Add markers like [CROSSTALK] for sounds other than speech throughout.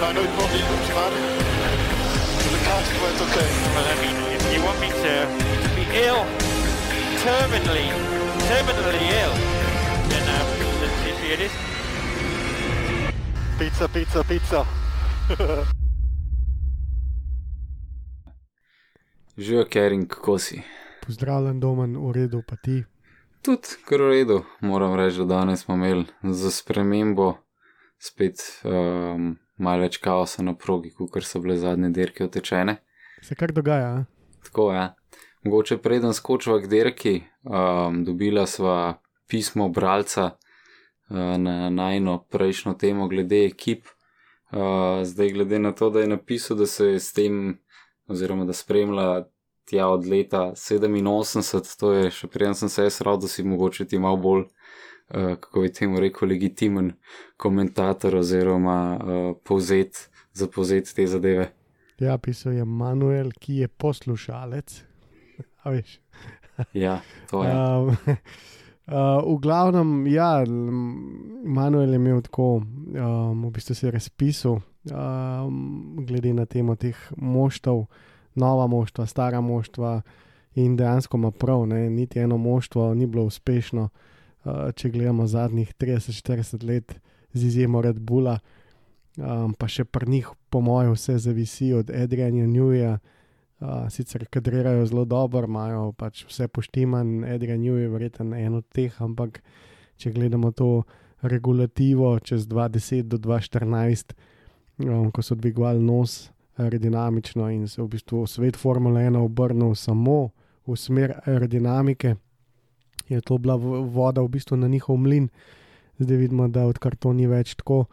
Ga nooit nog niet op zwaar. De kaart wordt oké. Well, I mean, if you want me to, to be ill, terminally, terminally ill, then um, let's see see it is. Pizza, pizza, pizza. [LAUGHS] Živijo, Kering, kako si? Pozdravljen, domen, v redu, pa ti. Tudi kar v redu, moram reči, da danes smo imeli za spremembo spet um, malo več kaosa na progi, kot so bile zadnje dirke otečene. Se kar dogaja? a? Tako je. Ja. Mogoče preden skočiva k dirki, um, dobila sva pismo bralca uh, na najno prejšnjo temo glede ekip. Uh, zdaj, glede na to, da je napisal, da se je s tem, oziroma da spremlja tja od leta 87, to je še preden sem se jaz rodil, da si mogoče ti malo bolj, uh, kako bi temu rekel, legitimen komentator oziroma uh, povzet, za povzet te zadeve. Ja, pisal je Manuel, ki je poslušalec. [LAUGHS] A veš. [LAUGHS] Ja, to je. Um, uh, [LAUGHS] v glavnem, ja, Manuel je imel tako, um, v bistvu se je razpisal, um, glede na temo teh moštv, nova moštva, stara moštva, in dejansko ima prav, ne, niti eno moštvo ni bilo uspešno, uh, če gledamo zadnjih 30-40 let, z izjemo Red Bulla, um, pa še pri njih, po mojem, vse zavisi od Adriana Newja. Uh, sicer kadrirajo zelo dobro, imajo pač vse poštiman, Adrian New je verjeten en od teh, ampak če gledamo to regulativo čez 2010 do 2014, um, ko so dvigovali nos aerodinamično in se v bistvu svet Formule 1 obrnil samo v smer aerodinamike, je to bila voda v bistvu na njihov mlin. Zdaj vidimo, da odkar to ni več tako,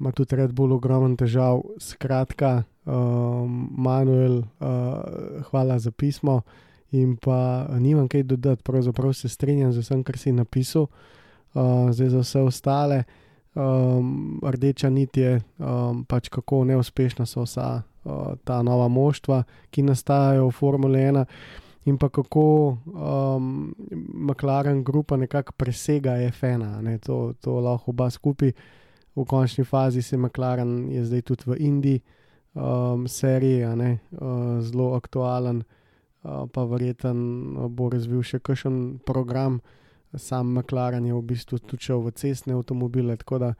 ima tudi Red Bull ogromno težav. Skratka, um, Manuel, uh, hvala za pismo. In pa uh, nimam kaj dodati, pravzaprav se strinjam z vsem, kar si napisal. Uh, zdaj za vse ostale, um, rdeča nit je um, pač kako neuspešna so vsa uh, ta nova moštva, ki nastajajo v Formule 1, in pa kako um, McLaren grupa nekako presega F1, a ne, to, to lahko oba skupaj. V končni fazi se McLaren je zdaj tudi v Indiji, um, seriji, ne, uh, zelo aktualen, uh, pa verjeten uh, bo razvil še kakšen program. Sam McLaren je v bistvu šel v cestne avtomobile, tako da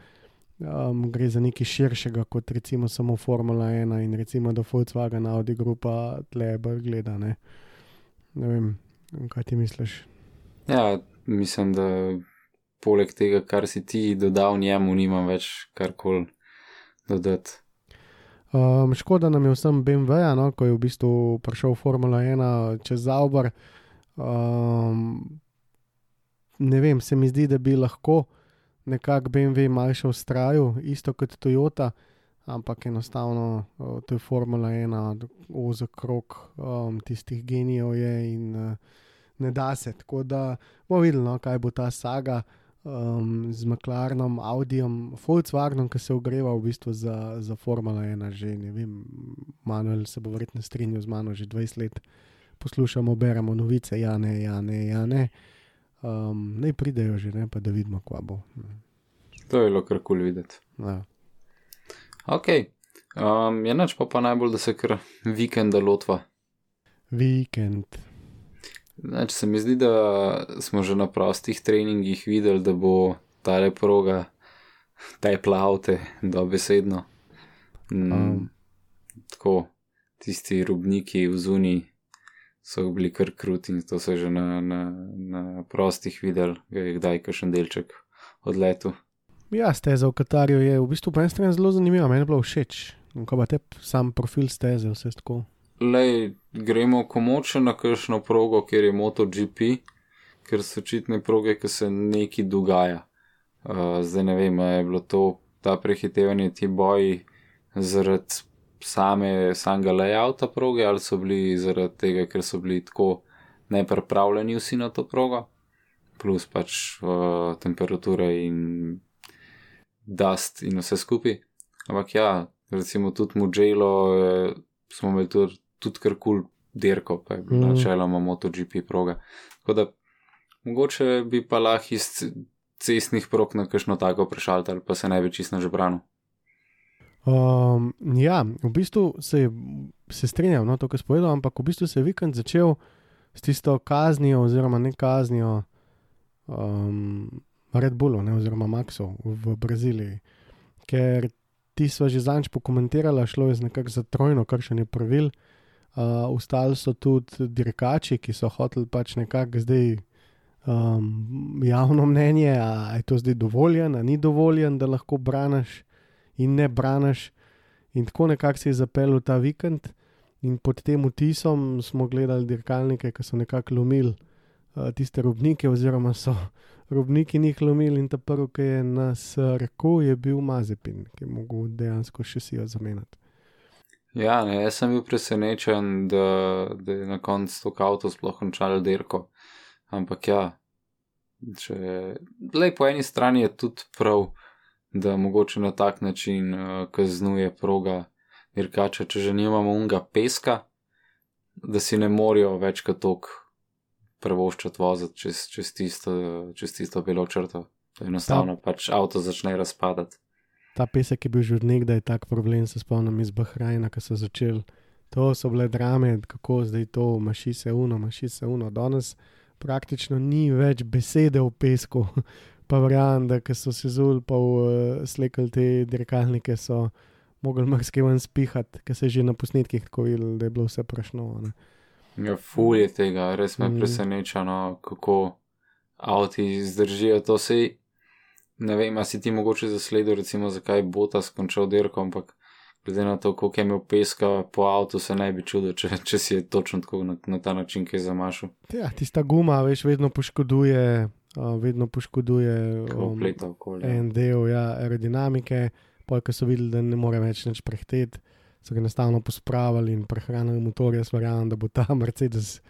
um, gre za nekaj širšega kot recimo samo Formula 1 in recimo da Volkswagen Audi grupa tle bolj gleda. Ne, ne vem, kaj ti misliš. Ja, mislim, da poleg tega, kar si ti dodal njemu, nimam več karkoli dodati. Um, škoda nam je vsem BMW, no, ko je v bistvu prišel Formula 1 čez Zauber. Um, ne vem, se mi zdi, da bi lahko nekako BMW mal še ustrajal, isto kot Toyota, ampak enostavno uh, to je Formula 1, ozek krok um, tistih genijev je in uh, ne da se. Tako da bomo videli, no, kaj bo ta saga. Um, z McLarenom, Audijem, Volkswagenom, ki se ogreva v bistvu za, za Formula 1, že ne vem, Manuel se bo verjetno strinjal z mano že 20 let. Poslušamo, beremo novice, ja, ne, ja, ne, ja, ne. Um, naj pridejo že, ne, pa da vidimo, kva bo. To je bilo kar kul videti. Ja. Ok, um, je noč pa, pa najbolj, da se kar vikenda lotva. Vikend. Znači, se mi zdi, da smo že na prostih treningih videli, da bo ta le proga tepla avte, dobesedno. Mm, Um. Tako, tisti rubniki v zuni so bili kar kruti in to so že na, na, na prostih videli, da je kdaj kakšen delček odletel. Ja, steza v Katarju je v bistvu po eni strani zelo zanimiva, meni je bilo všeč. Ko pa te sam profil steze, vse tako. Lej, gremo komoče na kakšno progo, kjer je MotoGP, ker so očitne proge, ki se nekaj dogaja. Uh, zdaj ne vem, je bilo to ta prehitevanje, ti boji zaradi same, samega layouta proge ali so bili zaradi tega, ker so bili tako nepripravljeni vsi na to progo, plus pač uh, temperature in dust in vse skupaj. Ampak ja, recimo tudi Mugello eh, smo imeli tudi, tudi kar kul cool dirko, pa je bilo Mhm. načeloma MotoGP proga. Tako da mogoče bi pa lahko iz cestnih prog na kakšno tako prešaltal, pa se ne bi čist na žebranu. Um, ja, v bistvu se, se strinjam, no, to, kar si povedal, ampak v bistvu se je vikend začel s tisto kaznijo, oziroma ne kaznijo um, Red Bullu, ne, oziroma Maxu v Braziliji. Ker ti smo že zanč pokomentirali, šlo je nekako za trojno kršenje pravil. Uh, Ustali so tudi dirkači, ki so hoteli pač nekako zdaj um, javno mnenje, a je to zdaj dovoljen, a ni dovoljen, da lahko braniš in ne braniš. In tako nekako se je zapeljal ta vikend, in pod tem vtisom smo gledali dirkalnike, ki so nekako lomili uh, tiste robnike, oziroma so robniki njih lomili. In ta prvi, ki je nas uh, rekel, je bil Mazepin, ki je mogel dejansko še si jo zamenjati. Ja, ne, jaz sem bil presenečen, da, da je na koncu to avto sploh končalo dirko. Ampak ja, če, lej, po eni strani je tudi prav, da mogoče na tak način uh, kaznuje proga dirkača, če že nimamo unga peska, da si ne morajo več kot tok prvoščati voziti čez, čez, tisto, čez tisto belo črto. Enostavno, pač avto začne razpadati. Ta pesek je bil že od nekdaj tak problem, se spomnim iz Bahrajna, ko so začeli. To so bile drame, kako zdaj to, maši se uno, maši se uno. Danes praktično ni več besede v pesku, [LAUGHS] pa verjamem, da so se zul, pa uh, slekali te dirkalnike, so mogli marsikaj ven spihati, ker se je že na posnetkih tako videlo, da je bilo vse prašno. Ne. Ja, ful je tega, res me Mm. preseneča, no, kako avti zdržijo to. Sej, ne vem, a si ti mogoče zasledil, recimo, zakaj bo ta skončal dirko, ampak glede na to, koliko je imel peska po avtu, se ne bi čudil, če, če si je točno tako na, na ta način, ki je zamašil. Ja, tista guma, veš, vedno poškoduje, uh, vedno poškoduje um, en del ja, aerodinamike, pol, ko so videli, da ne more več nič prehteti, so ga enostavno pospravili in prehranili motorje. Jaz verjamem, da bo ta [LAUGHS] Mercedes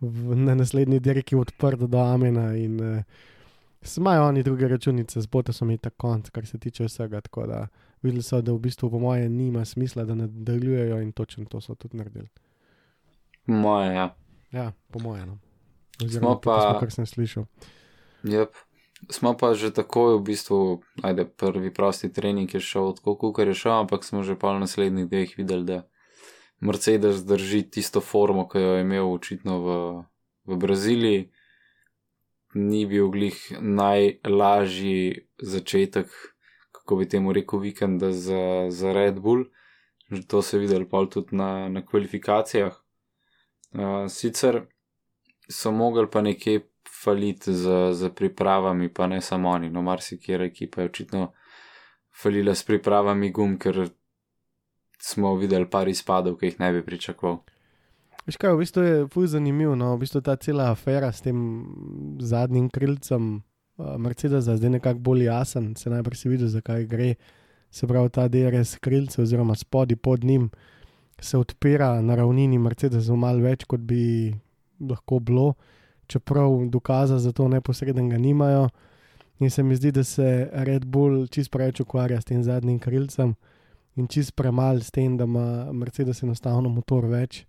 v, na naslednji dirki odprt do Amena in uh, imajo oni druge računice, z botosom je ta konc, kar se tiče vsega. Tako da videli so, da v bistvu po moje nima smisla, da nadaljujejo in točno to so tudi naredili. Moje, ja. Ja, po moje. No. Oziroma, pa- pa... smo, kar sem slišal. Yep. Smo pa že takoj v bistvu, ajde, prvi prosti trening je šel tako, kot je šel, ampak smo že pa v naslednjih dveh videli, da Mercedes drži tisto formo, ki jo je imel očitno v, v Braziliji. Ni bil glih najlažji začetek, kako bi temu rekel, vikenda za, za Red Bull. Že to se je videlo pa tudi na, na kvalifikacijah. Uh, sicer so mogli pa nekje faliti z, z pripravami, pa ne samo oni, no marsikera ekipa je očitno falila s pripravami gum, ker smo videli par izpadov, ki jih ne bi pričakoval. Veš kaj, v bistvu je fuj zanimivo, no, v bistvu ta cela afera s tem zadnjim krilcem uh, Mercedesa zdaj nekako bolj jasen, se najprej si videl, zakaj gre. Se pravi, ta DRS krilce oziroma spodi pod njim se odpira na ravnini Mercedesa malo več, kot bi lahko bilo, čeprav dokaza za to neposrednega nimajo. In se mi zdi, da se Red Bull čist preveč ukvarja s tem zadnjim krilcem in čist premal s tem, da ima Mercedes enostavno motor več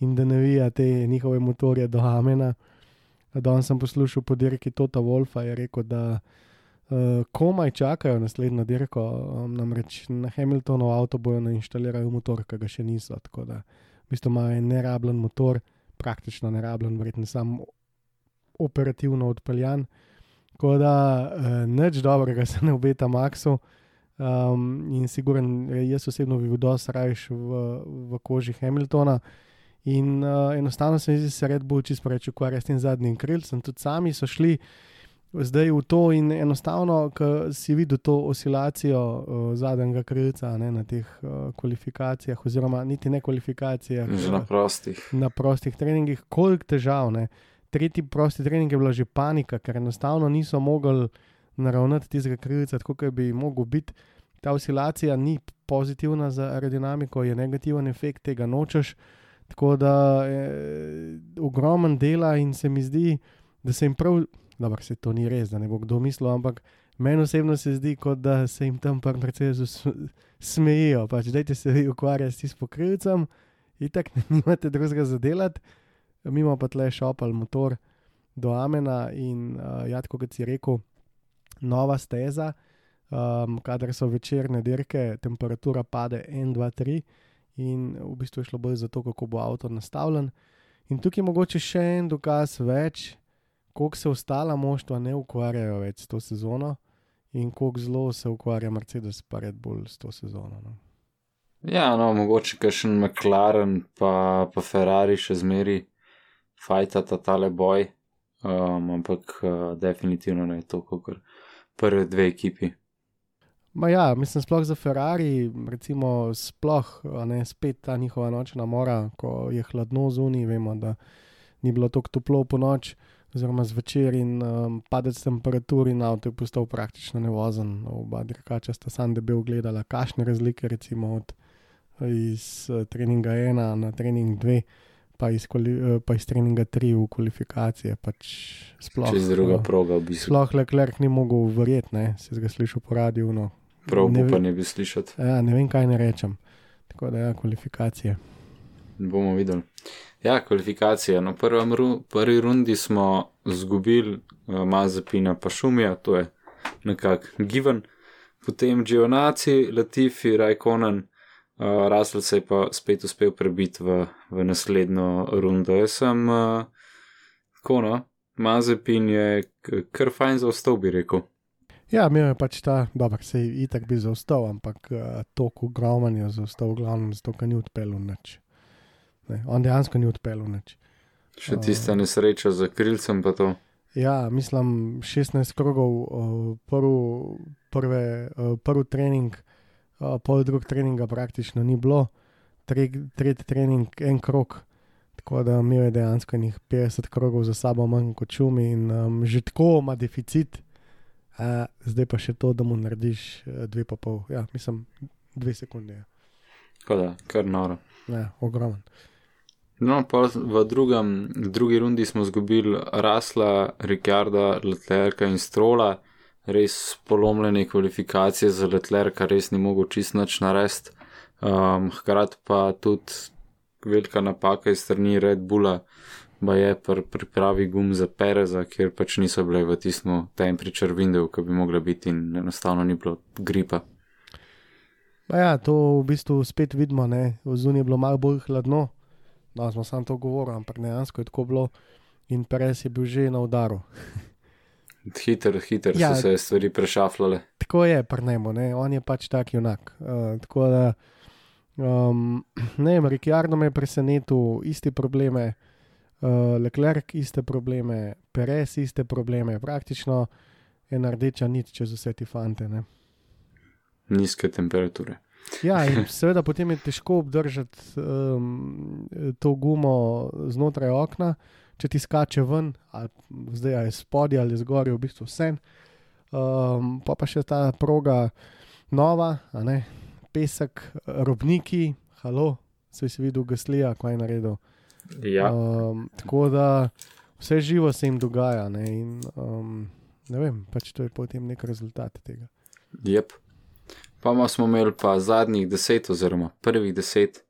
in da navija te njihove motorje do Amena. Danes sem poslušal po dirki Tota Wolfa, je rekel, da uh, komaj čakajo naslednjo dirko, um, namreč na Hamiltonov avto bojo nainštalirali motor, ki ga še niso. Tako da v bistvu imajo en nerabljen motor, praktično nerabljen, verjetno samo operativno odpeljan. Tako da uh, nič dobrega [LAUGHS] se ne obeta Maxu. Um, in siguren, jaz osebno bi bil dosti rajš v, v koži Hamiltona. In uh, enostavno se mi zdi, da se Red Bull čisto preveč ukvarja s tem zadnjim krilcem. Tudi sami so šli zdaj v to in enostavno, ko si videl to oscilacijo uh, zadnjega krilca ne, na teh uh, kvalifikacijah, oziroma niti ne kvalifikacijah, Že na uh, prostih. na prostih treningih, koliko težav. Ne. Tretji prosti trening je bila že panika, ker enostavno niso mogli naravnati tistega krilca, kot bi mogel biti. Ta oscilacija ni pozitivna za aerodinamiko, je negativen efekt, tega nočeš. Tako da je ogromen dela in se mi zdi, da se jim prav, da se to ni res, da ne bo kdo mislil, ampak meni osebno se zdi, kot da se jim tam prvi Mercedesu s- smejijo. Pač, dajte se vi ukvarjati s pokrivcem, in tako [LAUGHS] ne imate drugega za delati, mimo pa tle šopal motor do Amena in uh, ja, tako kot si rekel, nova steza. Um, kadar so večerne dirke, temperatura pade 1, 2, 3, in v bistvu je šlo bolj za to, kako bo avto nastavljen. In tukaj je mogoče še en dokaz več, koliko se ostala moštva ne ukvarjajo več s to sezono in koliko zelo se ukvarja Mercedes pa Red Bull s to sezono. No. Ja, no, mogoče kakšen McLaren, pa, pa Ferrari še zmeri fajtata tale boj, um, ampak uh, definitivno ne to, kot prve dve ekipi. Ma ja, mislim, sploh za Ferrari, recimo, sploh ne spet ta njihova nočna mora, ko je hladno zunaj, vemo, da ni bilo tako toplo po noč, oziroma zvečer in um, padec temperatur in avto je postal praktično nevozen. Oba dirkača sta sam debel gledala, kakšne razlike recimo od iz uh, treninga 1 na trening 2. Pa iz, kvali, eh, pa iz treninga 3 v kvalifikacije. Pač sploh, Čez druga proga, v bistvu. Sploh Leclerc ni mogel verjeti, ne, si ga slišal po radiju. No. Prav ne ve- upanje bi slišati. Ja, ne vem, kaj ne rečem. Tako da, ja, kvalifikacije. Bomo videli. Ja, kvalifikacije. Na prvem ru, prvi rundi smo izgubili uh, Mazepina pa Šumija, to je nekako given. Potem Gionaci, Latifi, Rajkonen, uh, Russell se je pa spet uspel prebiti v, v naslednjo rundo. Jaz sem, uh, tako no, Mazepin je kar fajn zaostal, bi rekel. Ja, imel je pač ta, dobro, se je itak bi zaostal, ampak uh, tok ogromen je zaostal, v glavnem, zato ker ni odpeljal nič. Ne, on dejansko ni odpeljal nič. Še tista nesreča za krilcem, pa to. Ja, mislim, 16 krogov, uh, prv, prve, uh, prvi trening, uh, pol drug treninga praktično ni bilo, tre, tretji trening, en krog. Tako da imel je dejansko njih 50 krogov za sabo manj kot šumi in um, že tako ima deficit, uh, zdaj pa še to, da mu narediš uh, dve pa pol, ja, mislim, dve sekunde. Ja. Tako da, kar noro. Ja, ogromen. No, pa v drugem, drugi rundi smo izgubili Rasla, Rikarda, Letlerka in Strola, res polomljene kvalifikacije za Letlerka, res ni mogel čist nič narediti. Um, hkrati pa tudi velika napaka iz strani Red Bulla, pa je pri pripravi gum za Pereza, kjer pač niso bile v tistem temperature window, ki bi mogla biti in enostavno ni bilo gripa. Pa ja, to v bistvu spet vidimo, ne, v zuniji je bilo malo bolj hladno, no, smo samo to govorili, ampak dejansko je tako bilo in Perez je bil že na udaru. [LAUGHS] Hiter, hiter Ja. so se stvari prešafljale. Tako je, prnemo, ne, on je pač tak junak. Uh, tako da, um, ne vem, Ricciardo me je presenetil, iste probleme, uh, Leclerc iste probleme, Perez iste probleme, praktično ena rdeča nit čez vse te fante. Ne. Nizke temperature. Ja, in [LAUGHS] seveda potem je težko obdržati um, to gumo znotraj okna, če ti skače ven, ali zdaj ali spodaj ali zgoraj, v bistvu vse. Um, pa pa še ta proga nova, ne, pesek, robniki, halo, se si videl Gaslija, kaj je naredil. Ja. Um, tako da vse živo se jim dogaja. Ne, in, um, ne vem, pač to je potem nek rezultat tega. Yep. Pa smo imeli pa zadnjih deset, oziroma prvih deset,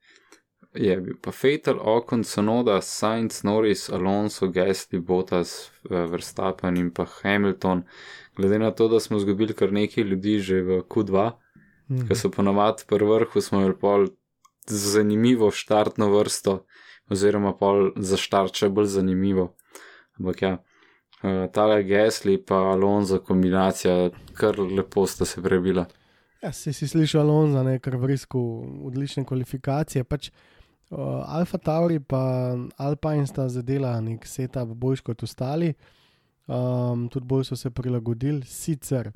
je bil pa Fatal, Ocon, Sonoda, Sainz, Norris, Alonso, Gasly, Bottas, Verstappen in pa Hamilton. Glede na to, da smo izgubili kar nekaj ljudi že v Q2, Mhm. ki so ponovadi pri vrhu, smo imeli pol zanimivo štartno vrsto, oziroma pol za štart še bolj zanimivo. Ampak ja, eh, tale Gasly pa Alonso kombinacija, kar lepo sta se prebila. Ja, si, si slišal Alonso, ne, kar v risku odlične kvalifikacije. Pač, uh, Alfa Tauri in Alpine sta zadela nek setup boljš kot ostali, um, tudi bolj so se prilagodili, sicer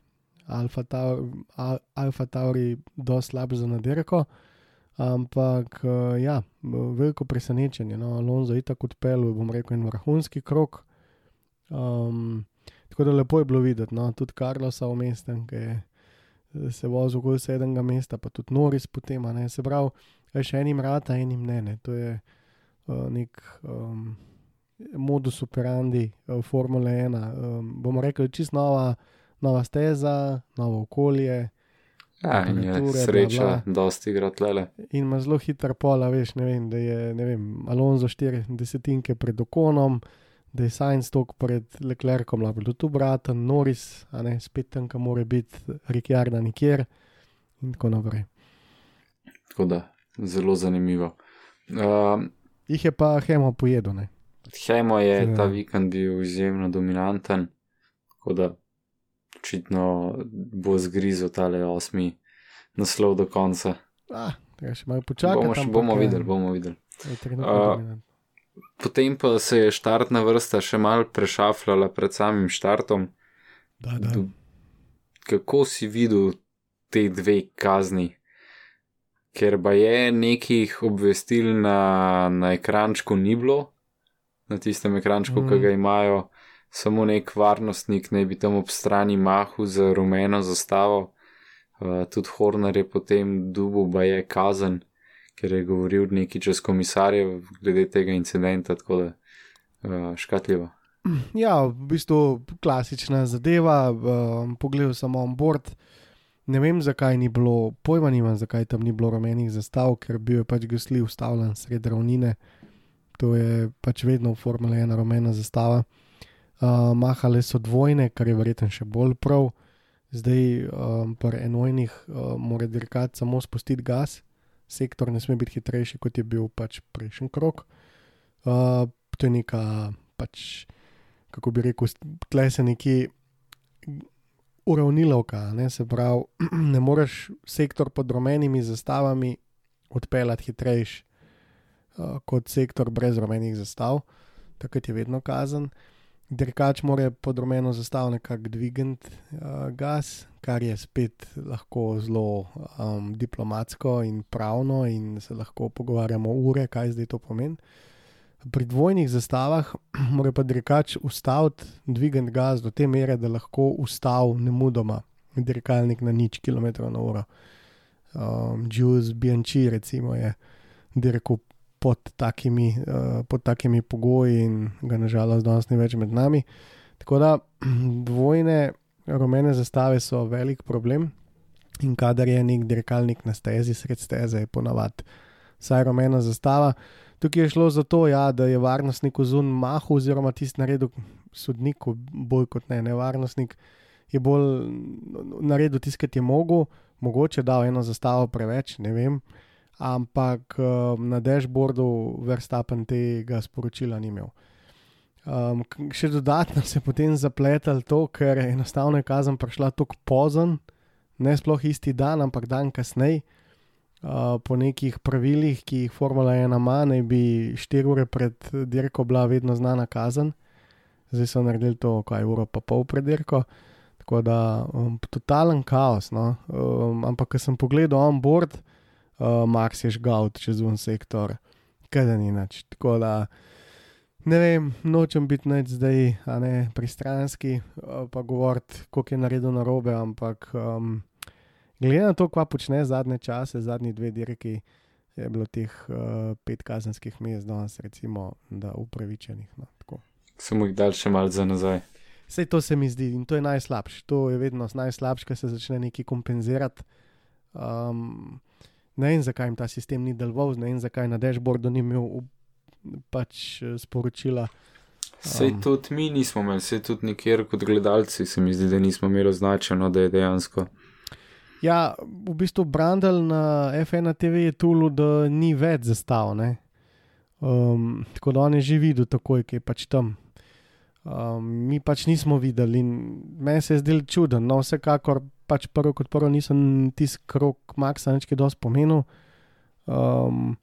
Alfa Tauri, Al, Alfa Tauri dosti slab za nadirko, ampak uh, ja, veliko presenečenje. No, Alonso je tako odpeljal, bom rekel, en vrhunski krok. Um, tako da lepo je bilo videti, no, tudi Karlosa umestem, ki je se vozil okoli sedmega mesta, pa tudi Noris potem, ne se pravi, še enim rata, enim ne, ne. to je uh, nek um, modus operandi uh, Formule 1. Um, bomo rekli, čist nova, nova steza, novo okolje. Ja, in je temperature, sreča, bla, bla. dosti igra tlele. In ima zelo hiter pola, veš, ne vem, da je ne vem, Alonso 4 desetinke pred Okonom, da je Sainz tok pred Leclercom, lahko tudi tu braten, Norris, a ne spet tam, kam mora biti, Rikjarda nikjer in tako naprej. Tako da zelo zanimivo. Um, Jih je pa Hemo pojedel, ne. Hemo je Ja. ta vikend bil izjemno dominanten, tako da očitno bo zgrizel tale osmi naslov do konca. Ah, treba še malo počakati. bomo, še, bomo eh, videli, bomo videli. dominant. Potem pa se je štartna vrsta še mal prešafljala pred samim štartom. Da, da. Kako si videl te dve kazni? Ker pa je nekih obvestil na, na ekrančku ni bilo, na tistem ekrančku, mm. ki ga imajo, samo nek varnostnik naj bi tam ob strani mahu z rumeno zastavo. Uh, tudi Horner je potem dubu, pa je kazen, ker je govoril nekaj čez komisarje glede tega incidenta, tako da uh, škatljivo. Ja, v bistvu klasična zadeva. Um, pogledal sem on board. Ne vem, zakaj ni bilo, pojma nimam, zakaj tam ni bilo rumenih zastav, ker bil je pač Gusli ustavljen sred ravnine. To je pač vedno v Formule 1 rumena zastava. Uh, mahale so dvojne, kar je verjetno še bolj prav. Zdaj, um, pri enojnih uh, mora dirkat samo spustiti gas, sektor ne sme biti hitrejši, kot je bil pač prejšnji krok. Uh, to je neka pač kako bi rekel, tle se nekje uravnilovka, ne? se pravi, [CLEARS THROAT] ne moreš sektor pod rumenimi zastavami odpeljati hitrejš uh, kot sektor brez rumenih zastav, takrat je vedno kazen. Dirkač mora pod rumeno zastavo nekako dvigniti uh, gas, kar je spet lahko zelo um, diplomatsko in pravno, in se lahko pogovarjamo ure, kaj zdaj to pomeni. Pri dvojnih zastavah [CLEARS THROAT] mora pa dirkač ustaviti, dvigniti gas do te mere, da lahko ustavi ne mudoma dirkalnik na nič km na uro. Um, Jules Bianchi, recimo, je dirkal pod takimi, uh, pod takimi pogoji in ga nažalost danes ni več med nami. Tako da [CLEARS THROAT] dvojne rumene zastave so velik problem in kadar je nek dirkalnik na stezi, sred steze je ponavadi vsaj rumena zastava. Tukaj je šlo za to, ja, da je varnostnik vzun mahu, oziroma tisti naredil sodnik, bolj kot ne, ne varnostnik, je bolj naredil tisto, kar je mogel, mogoče dal eno zastavo preveč, ne vem, ampak na dashboardu Verstappen tega sporočila ni imel. Um, še dodatno se je potem zapletel to, ker je enostavno kazen prišla tako pozno, ne sploh isti dan, ampak dan kasneje. Po nekih pravilih, ki jih Formula 1 ima, naj bi 4 ure pred dirko bila vedno znana kazen, zdaj so naredili to, kaj uro pa pol pred dirko. Tako da um, totalen kaos. No? Um, ampak, ko sem pogledal on board, uh, Max je žgal čez un sektor, kaj da ni nič. Tako da ne vem, nočem biti neč zdaj, a ne pristranski, uh, pa govoriti, koliko je naredil na robe, ampak. Um, Glede na to, kva počne zadnje čase, zadnji dve dirki, je bilo teh uh, pet kazenskih mest danes, recimo, da upravičenih. No, tako. Samo jih dal še malce za nazaj. Vse to se mi zdi in to je najslabše. To je vedno najslabše, ker se začne nekaj kompenzirati. Um, ne vem, zakaj jim ta sistem ni deloval, ne vem, zakaj na dashboardu ni imel pač eh, sporočila. Sej Um. tudi mi nismo imeli, sej tudi nikjer kot gledalci se mi zdi, da nismo imeli označeno, da je dejansko. Ja, v bistvu Brandel na F1 TV je tulu, da ni več zastav. ne. Um, tako da on je že videl, takoj, ki je pač tam. Um, mi pač nismo videli in meni se je zdel čuden. No, vsekakor pač prvo kot prvo nisem tisti krok Maxa nič kaj dosti pomenil. Um,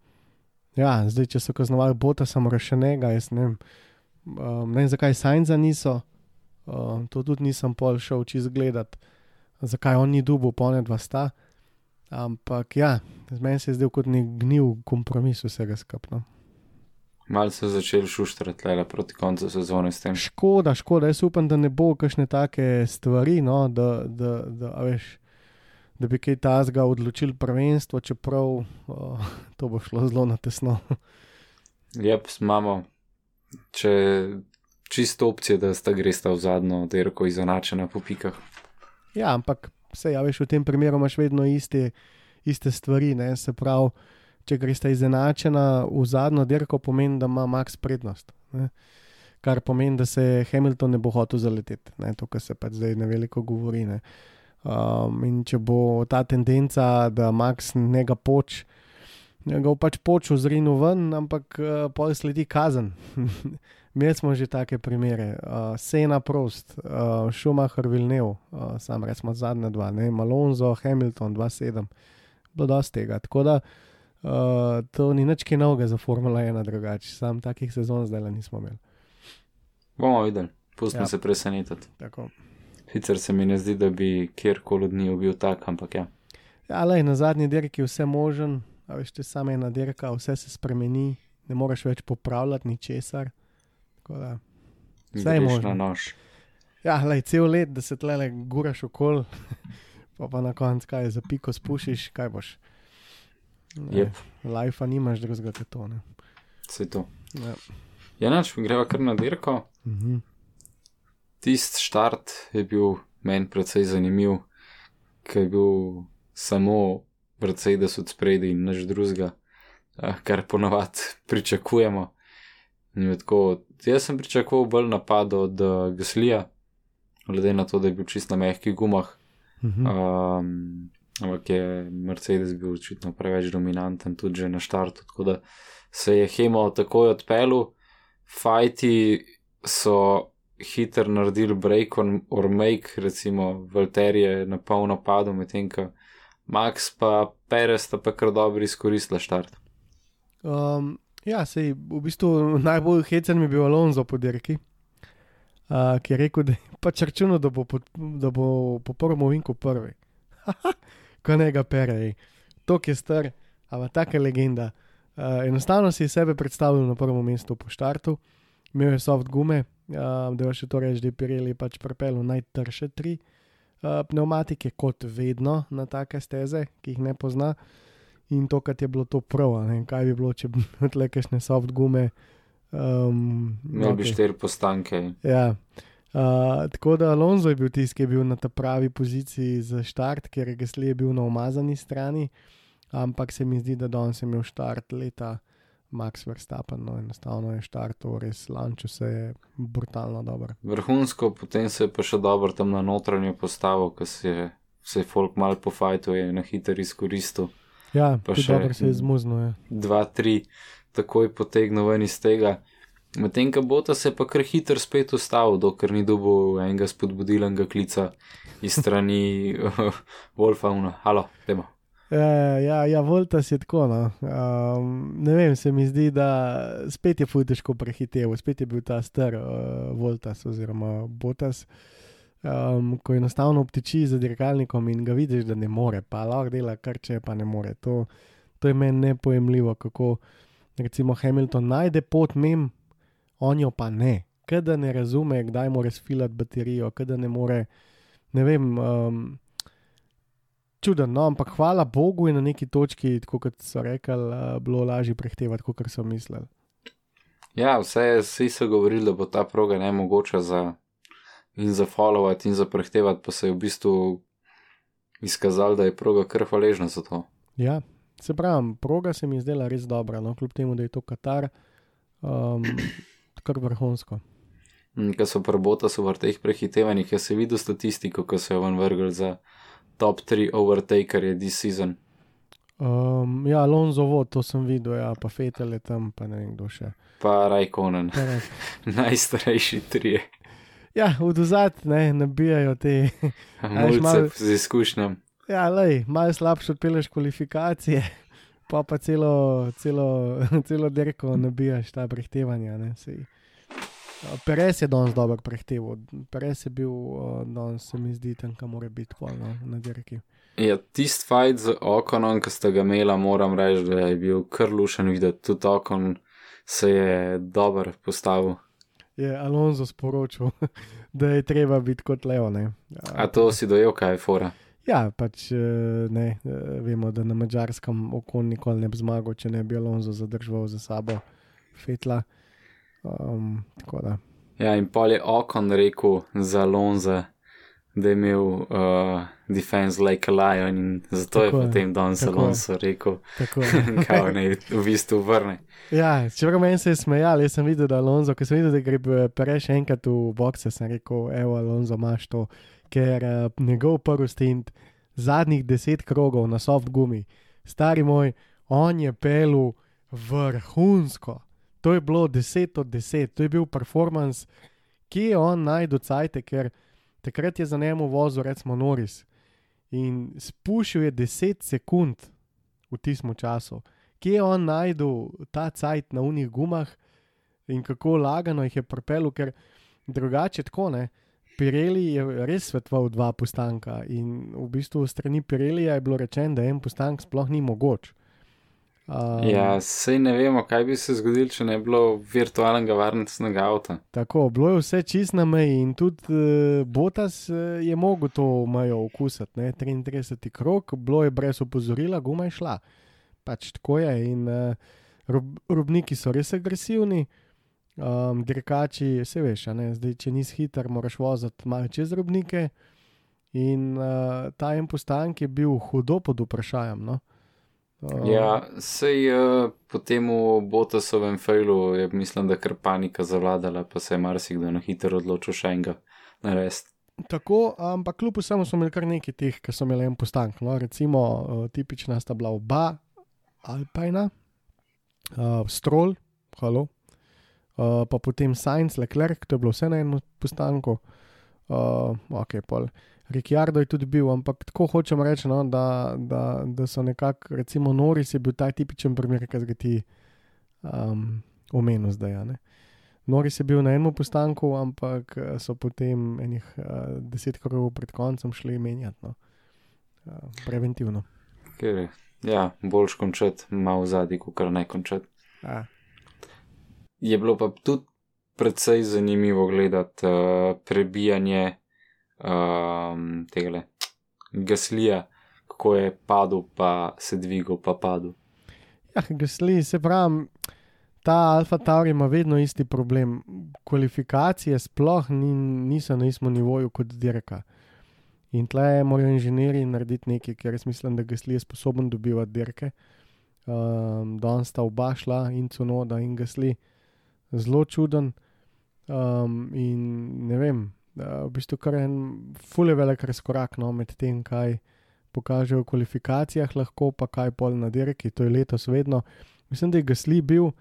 ja, zdaj, če so kaznovali bota, samo rešenega, jaz ne vem. Um, ne vem, zakaj Sajnza niso, um, to tudi nisem pol šel čez gledati zakaj on ni dubov, pone dva sta. Ampak ja, z meni se je zdel kot nek gnil kompromis vsega skupno. Malce so začeli šuštrati le proti koncu sezone s tem. Škoda, škoda, jaz upam, da ne bo kakšne take stvari, no, da, da, da, a veš, da bi kaj tazga odločil prvenstvo, čeprav uh, [LAUGHS] to bo šlo zelo na tesno. [LAUGHS] Jep, imamo, če čisto opcije, da sta gresta v zadnjo dirko izenačena po pikah. Ja, ampak vse, ja, veš, v tem primeru imaš vedno iste, iste stvari. Ne? Se pravi, če gresta izenačena v zadnjo dirko, pomeni, da ima Max prednost. Ne? Kar pomeni, da se Hamilton ne bo hotel zaleteti, ne? to, kar se pač zdaj na veliko govori. Ne? Um, in če bo ta tendenca, da Max njega poč, ga bo pač počel zrinu ven, ampak uh, pol sledi kazen. [LAUGHS] Imeli smo že take primere, uh, Sena Prost, uh, Schumacher Vilnev, uh, sam rečemo zadnja dva, ne, Malonzo, Hamilton 2-7, bilo dosti tega. Tako da uh, to ni nič kaj novega za Formula 1, drugače, sam takih sezon zdaj le nismo imeli. Bomo videli, pustimo Ja. se presenetiti. Tako. Sicer se mi ne zdi, da bi kjerkoli od njih bil tak, ampak ja. Ja, lej, na zadnji dirki je vse možen, a veš, te samo ena dirka, vse se spremeni, ne moreš več popravljati ničesar. Da, Vse je možno. na nož. Ja, lej, cel let, da se tle guraš okol, [LAUGHS] pa pa na koncu kaj za piko spušiš, kaj boš. Ne, Jep, Life nimaš drugega kot to. Ne. vse to. Ja. Ja, nač, greva kar na dirko. Mhm. Tisti štart je bil meni precej zanimiv, ker je bil samo Mercedes od spredi in nič drugega, eh, kar ponavadi pričakujemo. Tako, jaz sem pričakoval bolj napad od uh, Gaslija, glede na to, da je bil čist na mehkih gumah. Mhm. Um, ampak je Mercedes bil očitno preveč dominanten tudi že na štartu, tako da se je Hemo takoj odpeljal. Fajti so hiter naredili break on, or make, recimo Valter je na pol napadal, medtem ko Max pa Perez sta pa kar dobro izkoristila štart. Um, ja, sej, v bistvu najbolj hecen mi je bil Alonso po dirki, uh, ki je rekel, da je [LAUGHS] pač računal, da bo po, da bo po prvem ovinku prvi. [LAUGHS] Ko ne ga pere, to je star, ampak taka legenda. Uh, enostavno si je sebe predstavljal na prvem mestu po štartu, imel je soft gume, uh, da je še to reči, da je Pirelli pač pripeljal najtrše tri uh, pneumatike, kot vedno na take steze, ki jih ne pozna. In to, kar je bilo to prav, kaj bi bilo, če bi imel kakšne soft gume. Um, Imel bi okej. štiri postanke. Ja. Uh, tako da Alonso je bil tisti, ki je bil na ta pravi poziciji za štart, ker je Gasly je bil na umazani strani, ampak se mi zdi, da danes je imel štart leta Max Verstappen, no enostavno je štartov res lančo se je brutalno dobro. Vrhunsko, potem se je pa še dobro tam na notranjo postavo, ko se je, se je folk mal pofajto je na hiter izkoristil. Ja, Pa še- dobro se je zmuznil. Ja. 2-3, takoj potegnil ven iz tega. Medtem ko Bota se pa kar hiter spet ustavil, dokler ni dobil enega spodbudilenega klica iz strani [LAUGHS] Wolfavna. Halo, demo. Ja, ja, ja, Voltas je tako. No. Um, ne vem, se mi zdi, da spet je fuj težko prehitev, spet je bil ta star uh, Voltas oziroma Botas, um, ko enostavno obtiči za dirkalnikom in ga vidiš, da ne more, pa lahko dela kar če pa ne more. To, to je meni nepojemljivo, kako recimo Hamilton najde pot mem, on jo pa ne. Ker da ne razume, kdaj mora sfilati baterijo, ker da ne more, ne vem. Um, čuden, no, ampak hvala Bogu je na neki točki, tako kot so rekli, uh, bilo lažje prehtevati, kot so mislili. Ja, vse, vsi so govorili, da bo ta proga ne mogoča za in za followati in za prehtevati, pa se je v bistvu izkazalo, da je proga kar hvaležna za to. Ja, se pravi, proga se mi je zdela res dobra, no, kljub temu, da je to Katar, um, [CLEARS THROAT] kar vrhunsko. Ker so prebota so v teh prehitevanjih, jaz sem videl statistiko, ko so jo ven vrgli za top 3 overtakerje this season. Um, ja, Alonso vod, to sem videl, ja, pa Fetel je tam, pa ne vem kdo še. Pa Rajkonen, [LAUGHS] najstarejši trije, Ja, v dozad ne nabijajo te. [LAUGHS] malo- z izkušnjami. Ja, lej, malo slabše odpeleš kvalifikacije, [LAUGHS] pa pa celo, celo, [LAUGHS] celo dirko nabijaš ta prehtevanja. ne, saj. Uh, Perez je danes dobro prehteval, Perez je bil danes, se mi zdi, tam, kam mora biti pol no, na dirki. Ja, tisti fajt z okonom, ki ste ga imela, moram reči, da je bil kar lušen videti. Tudi okon se je dobro postavil. Je Alonso sporočil, [LAUGHS] da je treba biti kot Leo. ne. A to si dojel, kaj je fora? Ja, pač eh, ne, eh, vemo, da na mačarskem okon nikoli ne bi zmagal, če ne bi Alonso zadržal za sabo Fetla. Um. Ja, in pol je okon rekel za Alonso, da je imel uh, defense like a lion in zato Tako je je, potem danes tako je. Alonso rekel, Tako. [LAUGHS] kao ne v bistvu vrne. Ja, čeprav meni se je smejal, jaz sem videl, da Alonso, ko sem videl, da gre Pereš enkrat v bokse, sem rekel, evo, Alonso, imaš to, ker uh, njegov prvi stint, zadnjih deset krogov na soft gumi, stari moj, on je pelu vrhunsko. To je bilo 10 od 10, to je bil performance, ki je on najdel cajte, ker takrat je za njemu vozil, recimo Noris. In spušil je 10 sekund v tistem času kje je on najdel ta cajt na unih gumah in kako lagano jih je propel, ker drugače tako ne. Pirelli je res svetoval dva postanka in v bistvu strani Pirellija je bilo rečeno, da en postank sploh ni mogoč. Um, Ja, sej ne vemo, kaj bi se zgodilo, če ne bi bilo virtualnega varnostnega avta. Tako, bilo je vse čist na meji in tudi uh, Botas uh, je mogel to mejo okusiti. Ne? 33 krok, bilo je brez opozorila, guma je šla. Pač tako je. In uh, rob, robniki so res agresivni, um, dirkači, se veš, ne? zdaj če nisi hiter, moraš voziti malo čez robnike. In uh, ta en postank je bil hudo pod vprašanjem. No? Uh, Ja, sej uh, po tem Botasovem failu je mislim, da kar panika zavladala, pa se je marsikdo na hitro odločil še enega narediti. Tako, ampak kljub vsemu smo imeli kar nekaj teh, ki so imeli en postank. No, recimo, uh, tipična sta bila oba Alpina, uh, Stroll, halo, uh, pa potem Science, Leclerc, to je bilo vse na enem postanku. Uh, ok, pol. Ricciardo je tudi bil, ampak tako hočem reči, no, da, da, da so nekako, recimo, Noris je bil ta tipičen primer, ki ga ti um, omenil zdaj. ne. Noris je bil na enem postanku, ampak eh, so potem enih uh, deset krogov pred koncem šli menjati. No. Uh, preventivno. Ker je, ja, boljš končati malo zadnji, kot kar ne končati. A, Je bilo pa tudi precej zanimivo gledati uh, prebijanje um, tega gaslija, kako je padel, pa se dvigal, pa padel. ja, gasli, se pravi, ta Alfa Tauri ima vedno isti problem. Kvalifikacije sploh ni, niso na istem nivoju kot dirka. In tle morajo inženirji narediti nekaj, ker jaz mislim, da gasli je sposoben dobivati dirke. Um, Danes sta oba šla in cunoda in gasli, zelo čuden. Um, in ne vem, uh, v bistvu kar en fulje velik razkorak no, med tem, kaj pokažejo v kvalifikacijah, lahko pa kaj pol na dirki, to je letos vedno. Mislim, da je gasli bil,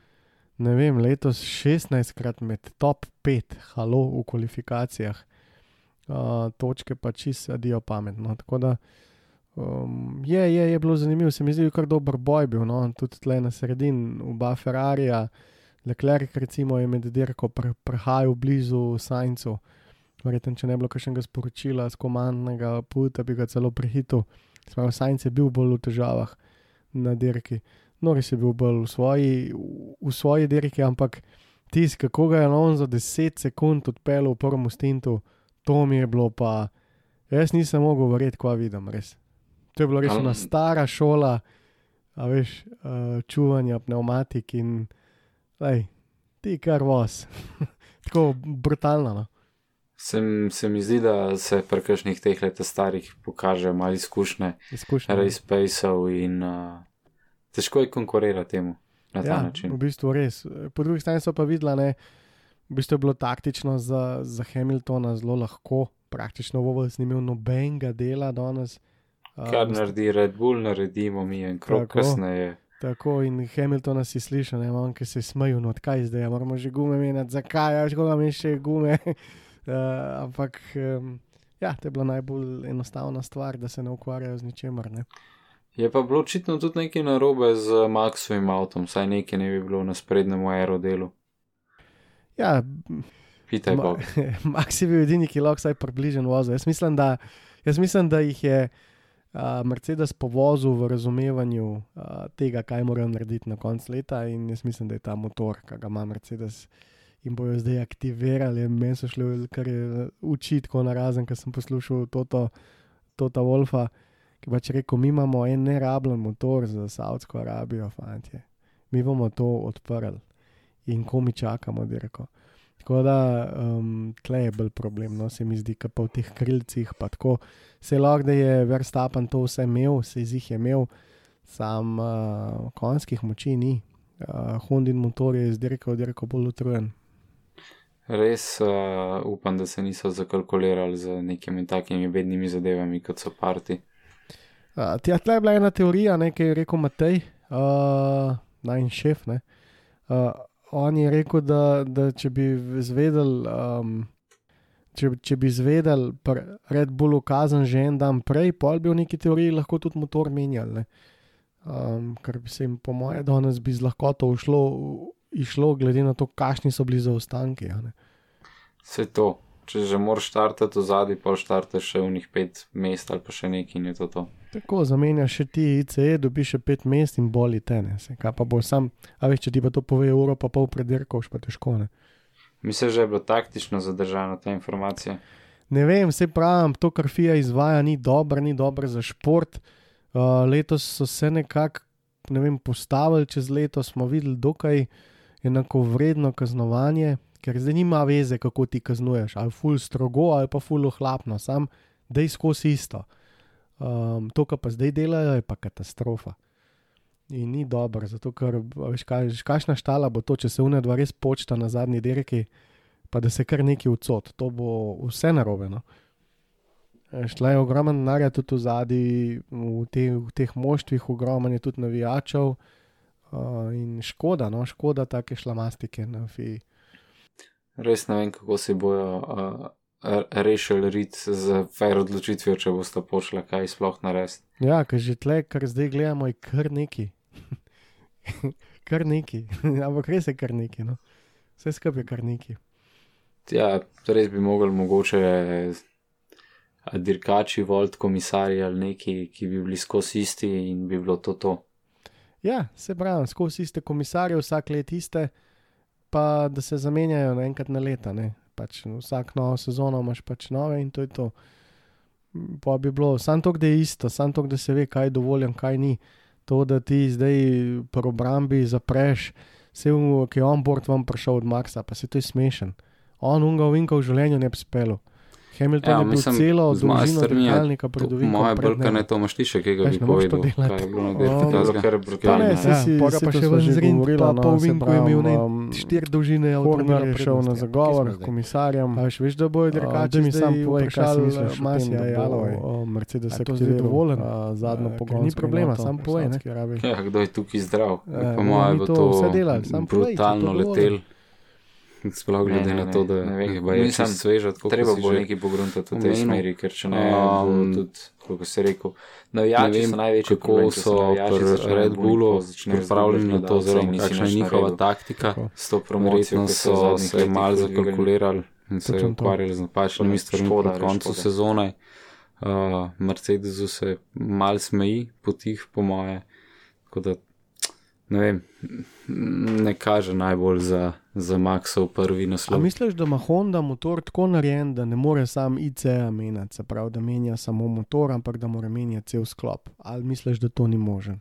ne vem, letos 16krat med top 5, halo v kvalifikacijah. Uh, točke pa čisto adijo pametno. Tako da um, je, je, je bilo zanimivo, se mi zdi, kar dober boj bil. No? Tudi tle na sredini, oba Ferrarija, Leclerc, recimo, je med dirko pr prehajal blizu Sajncu. Verjetno, če ne bi bilo kakšnega sporočila z komandnega puta, bi ga celo prehitil. Sprav Sajnc je bil bolj v težavah na dirki. Noris je bil bolj v svoji, v, v svoji dirki, ampak tisti, kako ga je on za 10 sekund odpeljal v prvem stintu, to mi je bilo pa. Jaz nisem mogel verjeti, kva vidim, res. To je bila res ena stara šola, a veš, uh, čuvanja pneumatik in, lej, ti kar voz. [LAUGHS] Tako brutalno. No? Se, se mi zdi, da se pri kakšnih teh letih starih pokaže malo izkušnje, Izkušnja. res pejsov in uh, težko je konkurirati temu na ta ja, način. V bistvu res. Po drugi strani so pa videla, da v bistvu je bilo taktično za, za Hamiltona zelo lahko, praktično Vovels ni imel nobenega dela danes. A, Kar naredi Red Bull, naredimo mi en krok Tako. kasneje. Tako in Hamiltona si slišal, ne vem, ki se smejijo, no kaj zdaj, a moramo že gume menjati, zakaj, mi še gume. [LAUGHS] uh, ampak um, ja, to je bila najbolj enostavna stvar, da se ne ukvarjajo z ničemer. Ne? Je pa bilo očitno tudi nekaj narobe z Maxovim avtom, saj nekaj ne bi bilo na sprednjem aerodelu. Ja, Pitaj Ma- Bog. [LAUGHS] Max je bil edini, ki je lahko vsaj približen vozil. Jaz mislim, da, jaz mislim, da jih je uh, Mercedes povozil v razumevanju uh, tega, kaj morajo narediti na koncu leta. In jaz mislim, da je ta motor, ki ga ima Mercedes in bojo zdaj aktivirali. Meni so šli kar je učiti, tako na razen, ker sem poslušal toto Tota Wolfa, ki pač rekel, mi imamo en nerabljen motor za Saudsko Arabijo, fantje. Mi bomo to odprli in ko mi čakamo, dirko. Tako da um, tle je bolj problem, no se mi zdi, da pa v teh krilcih pa tako. Se lahko, da je Verstappen to vse imel, se jih je imel, sam uh, konjskih moči ni. Uh, Hondin motor je izdirkal, dirkal bolj utrujen. Res uh, upam, da se niso zakalkulirali z nekimi takimi bednimi zadevami, kot so parti. Uh, Tja, tle je bila ena teorija, nekaj je rekel Matej, uh, naj šef. Ne? Uh, on je rekel, da, da če bi zvedel, um, če, če bi zvedel, Red Bull ukazan že en dan prej, pol bi v neki teoriji lahko tudi motor menjali. Um, ker bi se jim, po mojem, danes bi z lahkoto ušlo, išlo, glede na to, kakšni so bili zaostanki. Vse to, če že moraš startati v zadnji, pa štartaš še v njih pet mest ali pa še nekaj in je to to. Tako zamenjaš še ti ICE, dobiš še pet mest in boli te, ne. Se, kaj pa bo sam, a veš, če ti pa to pove uro, pa pol predirkaš, pa težko ne. Mislim, že je bilo taktično zadržana ta informacija. Ne vem, se pravim, to, kar FIA izvaja, ni dobro, ni dobro za šport. Uh, letos so se nekako, ne vem, postavili čez leto, smo videli dokaj enako vredno kaznovanje, ker zdaj nima veze, kako ti kaznuješ, ali ful strogo, ali pa ful ohlapno, sam dej skozi isto. Um, to, kar pa zdaj delajo, je pa katastrofa. In ni dobro, zato ker, veš, kaj, kakšna štala bo to, če se une dva res počta na zadnji dirki, pa da se kar neki ucot, to bo vse narobe. No? Šla je ogromno denarja tudi v zadnji, v, te, v teh moštvih, ogromno je tudi navijačev. In škoda, no, škoda take šlamastike na FII. Res ne vem, kako se bojo uh, rešili rit z fair odločitvijo, če boste pošla kaj sploh narediti. Ja, ker že tle, kar zdaj gledamo, je kar neki. [LAUGHS] kar neki, [LAUGHS] ampak res je kar neki. No. Vse skupaj je kar neki. Ja, res bi mogli mogoče a dirkači, volt komisarji ali neki, ki bi bili skozi isti in bi bilo to to. Ja, se pravi, skozi iste komisarje, vsak let iste, pa da se zamenjajo na enkrat na leta. Pač vsak novo sezono imaš pač nove in to je to. Pa bi bilo, samo to, da je isto, samo to, da se ve, kaj je dovoljen, kaj ni. To, da ti zdaj pri obrambi zapreš, vse, ki je on board vam prišel od Maxa, pa se to je smešen. On unga vinka v življenju ne bi spelo. Hamilton Ja, je bil mislim, celo z moje dolžino strani je dirkalnika pred To ovinkom. Moje pred brkane njim. to imaš ti še, kaj ga Veš, bi ne moreš to povedal, delati. kaj je bilo na O, dirki. Zato, tazga. ker je Pa brutalno. ne, Ja, saj si, pol si pa pa še še v že Zrin, govorila, pa no, po se Vinku je imel, ne, pravim, um, štiri dolžine Horner je avtomobila šel na prednosti. zagovor Kje s smo zdaj? komisarjem. A veš, veš, da bojo dirkači da mi zdaj sam povej, kaj si vprašali, misliš o Masija tem, da bo Jalove. o, Mercedes A je to aktiviral, zdaj dovoljen? a, zadnjo A, ker pogonsko ni problema, enoto sam v povej, ne. Saudski Arabiji. Ja, kdo je tukaj zdrav? Eh, Po bomo mojem mi bo to to vse delali, samo povej, če je to brutalno dovolj. letel. Sploh glede Ne, ne, na to, ne, da ne vem, je baje mislim, čisto sveža, tako treba kot si bo že nekaj pogruntati v tej smeri, ker če ne, Um, tudi, kako si rekel, Navijači ne vem, so največji kako problem, so pri Red Bullu pripravljeni na to, oziroma in kakšna je njihova naredil. taktika. S to promocijo, so se dvigali. zakalkulirali in se ukvarjali z napačnimi stvarmi res koncu sezone. Uh, Mercedesu se mal smeji potih, po moje. Tako da ne vem, ne kaže najbolj za, za Maxov prvi A naslov. misliš, da ima Honda motor tako narejen, da ne more sam ICE menjati, se pravi, da menja samo motor, ampak da mora menjati cel sklop? Ali misliš, da to ni možen?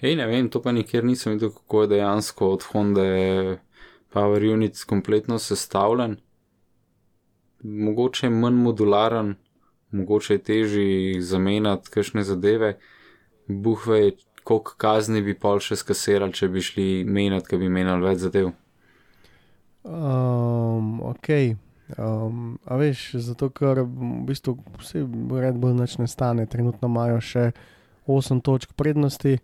Ej, ne vem, to pa nikjer nisem videl, kako je dejansko od Honda Power Unit kompletno sestavljen. Mogoče je manj modularen, mogoče je težji zamenjati kakšne zadeve. Buhve, koliko kazni bi pol še skasirali, če bi šli menjati, ker bi menjali več zadev. Um, ok. Um, a veš, zato ker v bistvu vse Red Bull nič ne stane, trenutno imajo še 8 točk prednosti,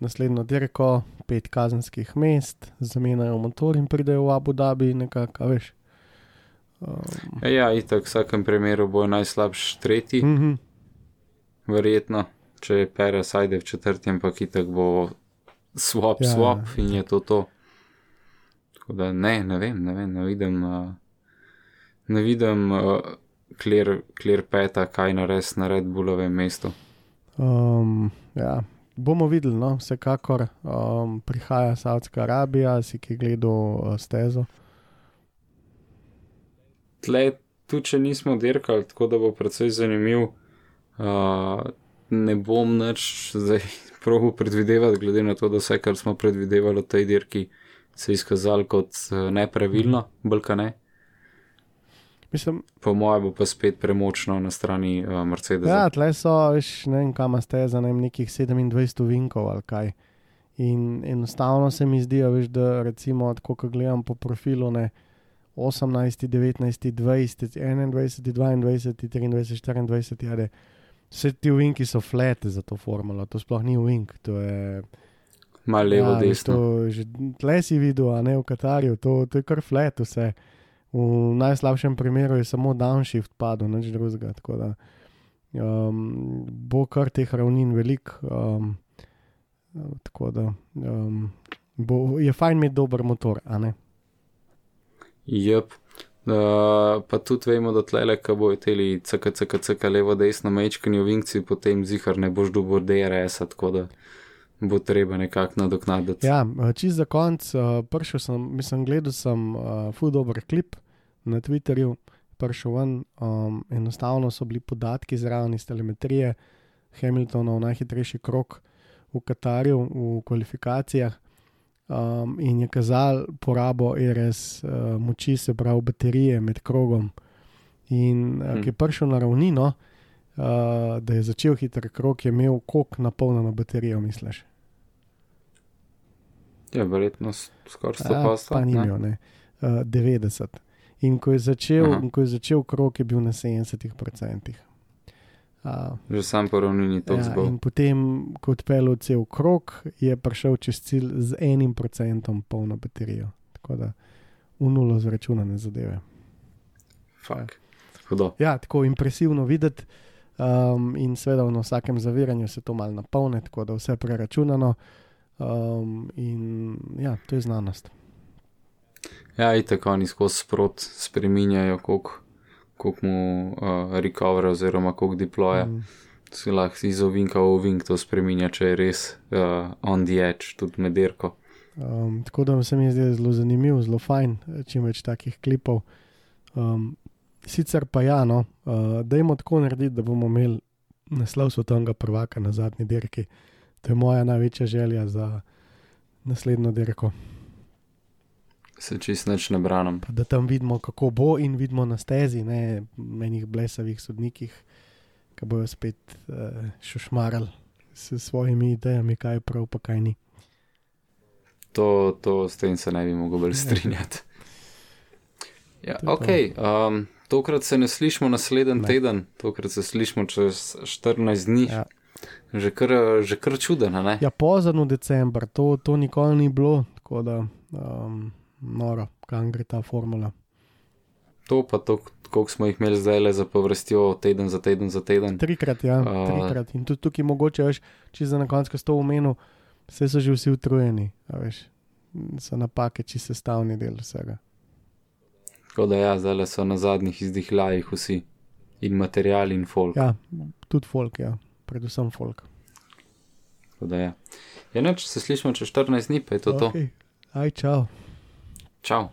naslednjo dirko, 5 kazenskih mest, zamenjajo motor in pridejo v Abu Dhabi, nekako, a veš. Um, E, ja, itak, v vsakem primeru bo najslabši tretji, mm -hmm. verjetno, če je Perez ajde v četrti, ampak itak bo swap, Ja, ja, swap in je to to. Tako da ne, ne vem, ne vem, ne vidim, uh, ne vidim, uh, kler, kler peta, kaj nares na Red Bullovem mestu. Um, ja, bomo videli, no, vsekakor um, prihaja Saudska Arabija, si ki gledal uh, stezo. Tle tudi če nismo dirkali, tako da bo precej zanimiv. Uh, ne bom nič zdaj [LAUGHS] probo predvidevati, glede na to, da vse, kar smo predvidevali v tej dirki, se je izkazalo kot uh, nepravilno, bolj ne. Mislim, Po mojem bo pa spet premočno na strani uh, Mercedesa. ja, tle so, veš, ne vem, kam ste za ne vem, nekih 27 vinkov ali kaj. In enostavno se mi zdi, veš, da recimo, tako ko gledam po profilu, ne 18, 19, 20, 21, 22, 23, 24, ja, da vse ti vinki so flete za to formulo, to sploh ni vink, to je. Malo levo, ja, desno. Tle si videl, a ne v Katarju, to, to je kar flat vse. V najslabšem primeru je samo downshift padel, nič drugega. Da um, bo kar teh ravnin velik. Um, tako da um, bo, je fajn imeti dober motor, a ne. Jep. Uh, pa tudi vemo, da tle, ko bojo teli CKCKCK levo, desno, mečkani ovinci, potem zihar ne boš dobil DRS-a, tako da bo treba nekako nadoknaditi. Ja, čist za konc, uh, prišel sem, mislim, gledal sem uh, full dober klip na Twitterju, prišel ven, um, enostavno so bili podatki zraven iz telemetrije Hamiltonov najhitrejši krok v Katarju v kvalifikacijah um, in je kazal porabo RS uh, moči, se pravi baterije med krogom. In uh, Hm. ki je prišel na ravnino, uh, da je začel hiter krok, je imel kok napolnjeno baterijo, misliš? Ja, verjetno skoraj 100 Ja, posto. pa ni ne? imel, ne. Uh, 90. In ko je, začel, ko je začel krok, je bil na 70%. Uh, Že sam po ravnini to ja, zbol. in potem, ko je odpeljal cel krok, je prišel čez cilj z enim procentom polno baterijo. Tako da v nulo zračunane zadeve. Fak. Hudo. Ja, tako impresivno videti. Um, in seveda na vsakem zaviranju se to malo napolne, tako da vse preračunano. Um, in ja, to je znanost. Ja, in tako oni skozi sprot spreminjajo, koliko koliko mu uh, recovera oziroma koliko deploja. Mm. Si lahko iz ovinka v ovink to spreminja, če je res uh, on the edge, tudi med dirko. Um, tako da se mi zdi zelo zanimiv, zelo fajn, eh, čim več takih klipov. Um, sicer pa ja, no, uh, dajmo tako narediti, da bomo imeli naslov svetovnega prvaka na zadnji dirki. To je moja največja želja za naslednjo dirko. Se čist nič ne branim. Da tam vidimo, kako bo in vidimo na stezi, ne menih blesavih sodnikih, ki bojo spet uh, šušmarali s svojimi idejami, kaj je prav, pa kaj ni. To, to s tem se ne bi mogel bolj strinjati. Ja, To je to. ok, um, tokrat se ne slišmo naslednji teden, tokrat se slišmo čez 14 dni. Ja. Že kar, že kar čudeno, ne? Ja, pozno decembr, to, to nikoli ni bilo, da um, noro, kam gre ta formula. To pa to, koliko smo jih imeli zdaj le za povrstjo, teden za teden za teden. Trikrat, ja, A. trikrat. In tudi tukaj mogoče, veš, če za na koncu s to omenil, vse so že vsi utrujeni, veš, so napake, či sestavni del vsega. Tako da ja, zdaj le so na zadnjih izdihljajih vsi. In material in folk. Ja, tudi folk, ja, predvsem folk. Tako da ja. Ja, neč se slišmo čez 14 dni, pa je to to. Okay. Aj, čau. Čau.